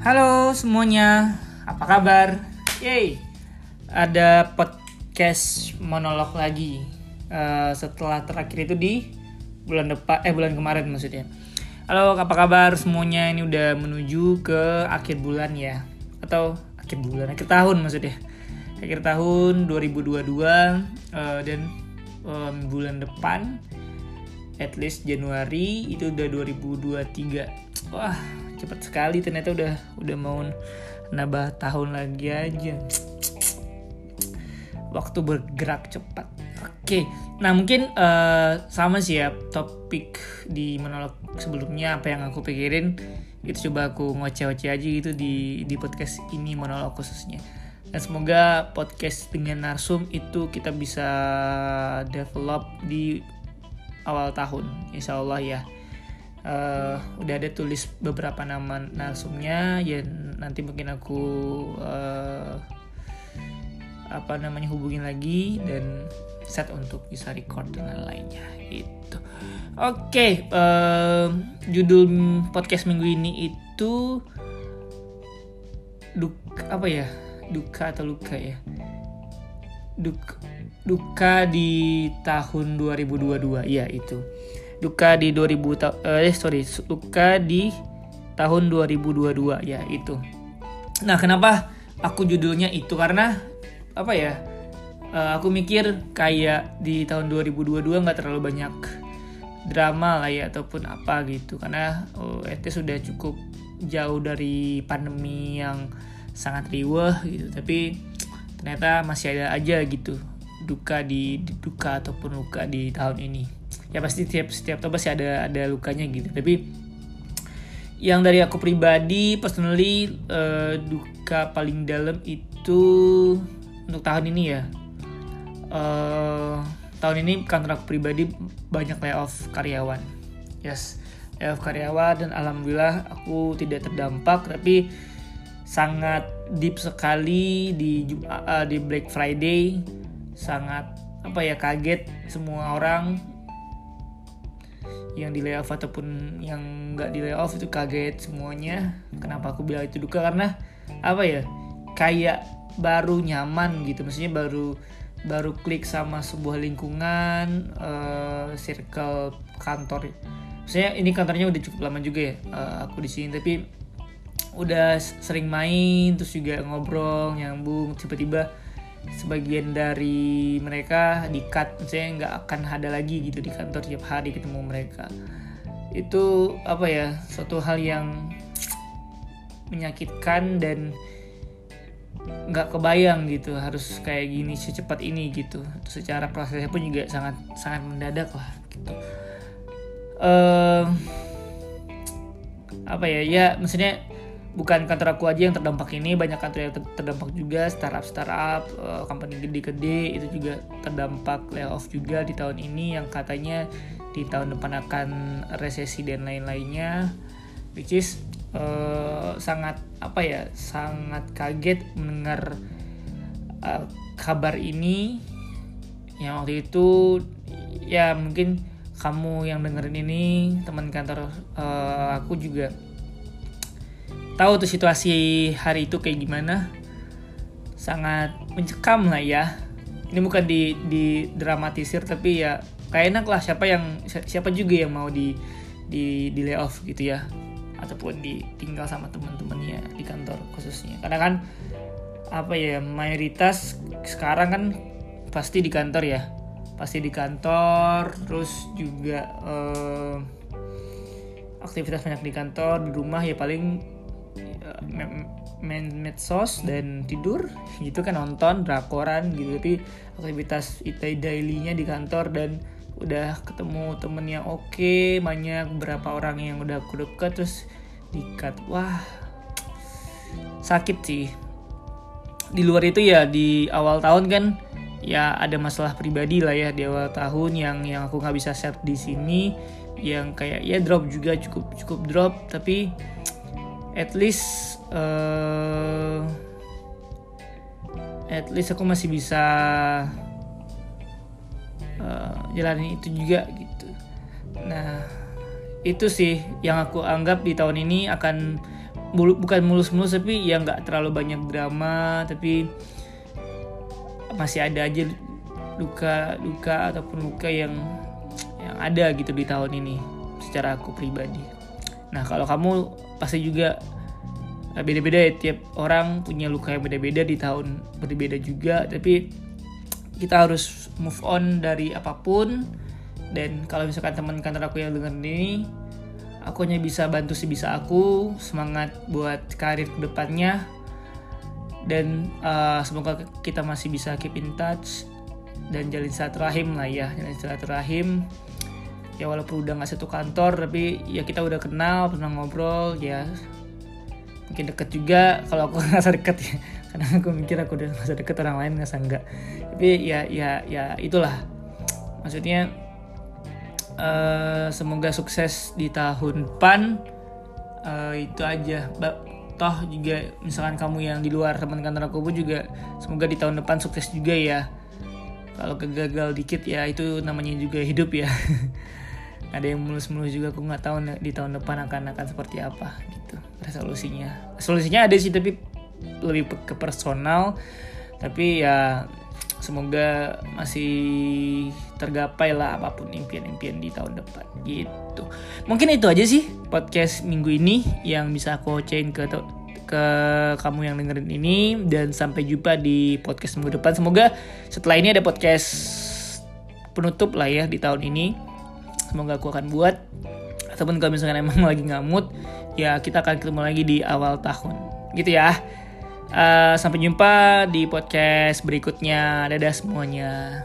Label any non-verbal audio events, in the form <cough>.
Halo semuanya, apa kabar? Yeay, ada podcast monolog lagi uh, setelah terakhir itu di bulan depan, eh bulan kemarin maksudnya. Halo, apa kabar semuanya? Ini udah menuju ke akhir bulan ya, atau akhir bulan, akhir tahun maksudnya. Akhir tahun 2022 uh, dan um, bulan depan at least Januari itu udah 2023 wah cepet sekali ternyata udah udah mau nambah tahun lagi aja. Waktu bergerak cepat. Oke nah mungkin uh, sama sih ya topik di monolog sebelumnya apa yang aku pikirin. Itu coba aku ngoceh-ngoceh aja gitu di di podcast ini monolog khususnya. Dan semoga podcast dengan narsum itu kita bisa develop di awal tahun insya Allah ya uh, udah ada tulis beberapa nama narsumnya ya nanti mungkin aku uh, apa namanya hubungin lagi dan set untuk bisa record dan lain-lainnya itu oke okay, uh, judul podcast minggu ini itu duk apa ya? Duka atau luka ya? Duka duka di tahun 2022 ya itu duka di 2000 eh sorry duka di tahun 2022 ya itu. Nah kenapa aku judulnya itu? Karena apa ya uh, aku mikir kayak di tahun 2022 nggak terlalu banyak drama lah ya ataupun apa gitu. Karena oh, itu sudah cukup jauh dari pandemi yang sangat riweh gitu. Tapi ternyata masih ada aja gitu duka di, di duka ataupun luka di tahun ini. Ya pasti setiap setiap tahun pasti ada ada lukanya gitu. Tapi yang dari aku pribadi personally uh, duka paling dalam itu untuk tahun ini ya. Uh, tahun ini kantor aku pribadi banyak layoff karyawan. Yes layoff karyawan dan alhamdulillah aku tidak terdampak tapi sangat deep sekali di uh, di Black Friday sangat apa ya kaget semua orang. Yang di layoff ataupun yang nggak di layoff itu kaget semuanya. Kenapa aku bilang itu duka? Karena apa ya kayak baru nyaman gitu. Maksudnya baru baru klik sama sebuah lingkungan uh, circle kantor. Maksudnya ini kantornya udah cukup lama juga ya uh, aku di sini. Tapi udah sering main terus juga ngobrol nyambung. Tiba-tiba sebagian dari mereka di cut saya nggak akan ada lagi gitu di kantor tiap hari ketemu mereka. Itu apa ya suatu hal yang menyakitkan dan nggak kebayang gitu harus kayak gini secepat ini gitu. Secara prosesnya pun juga sangat sangat mendadak lah gitu. Uh, apa ya ya maksudnya bukan kantor aku aja yang terdampak ini banyak kantor yang terdampak juga startup startup uh, company gede-gede itu juga terdampak layoff juga di tahun ini yang katanya di tahun depan akan resesi dan lain-lainnya which is uh, sangat apa ya sangat kaget mendengar uh, kabar ini. Yang waktu itu ya mungkin kamu yang dengerin ini teman kantor uh, aku juga tahu tuh situasi hari itu kayak gimana. Sangat mencekam lah ya. Ini bukan di di dramatisir tapi ya kayak enak lah. Siapa yang siapa juga yang mau di di di layoff gitu ya. Ataupun ditinggal sama teman-temannya di kantor khususnya. Karena kan apa ya mayoritas sekarang kan pasti di kantor ya. Pasti di kantor terus juga eh, aktivitas banyak di kantor di rumah ya paling main medsos dan tidur gitu kan nonton drakoran gitu. Tapi aktivitas itu dailynya di kantor dan udah ketemu temen yang oke okay, banyak beberapa orang yang udah aku deket terus dikat. Wah sakit sih. Di luar itu ya di awal tahun kan ya ada masalah pribadi lah ya di awal tahun yang yang aku nggak bisa set di sini. Yang kayak ya drop juga cukup cukup drop tapi at least uh, at least aku masih bisa uh, jalanin itu juga gitu. Nah itu sih yang aku anggap di tahun ini akan bukan mulus-mulus tapi ya nggak terlalu banyak drama tapi masih ada aja duka duka ataupun luka yang yang ada gitu di tahun ini secara aku pribadi nah kalau kamu pasti juga eh, beda-beda ya tiap orang punya luka yang beda-beda di tahun berbeda juga. Tapi kita harus move on dari apa pun. Dan kalau misalkan teman kantor aku yang dengar ini aku hanya bisa bantu sebisa aku semangat buat karir ke depannya dan uh, semoga kita masih bisa keep in touch dan jalin silaturahim lah ya jalin silaturahim ya walaupun udah nggak satu kantor tapi ya kita udah kenal pernah ngobrol ya. Mungkin deket juga kalau aku <laughs> nggak deket ya. Karena aku mikir aku udah nggak deket orang lain nggak enggak tapi ya ya ya itulah. Maksudnya uh, semoga sukses di tahun depan. Uh, itu aja. Toh juga misalkan kamu yang di luar teman kantor aku pun juga semoga di tahun depan sukses juga ya. Kalau kegagal dikit ya itu namanya juga hidup ya <laughs> ada yang mulus-mulus juga aku nggak tahu di tahun depan akan akan seperti apa gitu. Resolusinya. Resolusinya ada sih tapi lebih ke personal. Tapi ya semoga masih tergapai lah apa pun impian-impian di tahun depan gitu. Mungkin itu aja sih podcast minggu ini yang bisa aku ocehin ke ke kamu yang dengerin ini. Dan sampai jumpa di podcast minggu depan. Semoga setelah ini ada podcast penutup lah ya di tahun ini. Semoga aku akan buat ataupun kalau misalkan <laughs> emang lagi ngamut ya kita akan ketemu lagi di awal tahun. Gitu ya. Uh, sampai jumpa di podcast berikutnya. Dadah semuanya.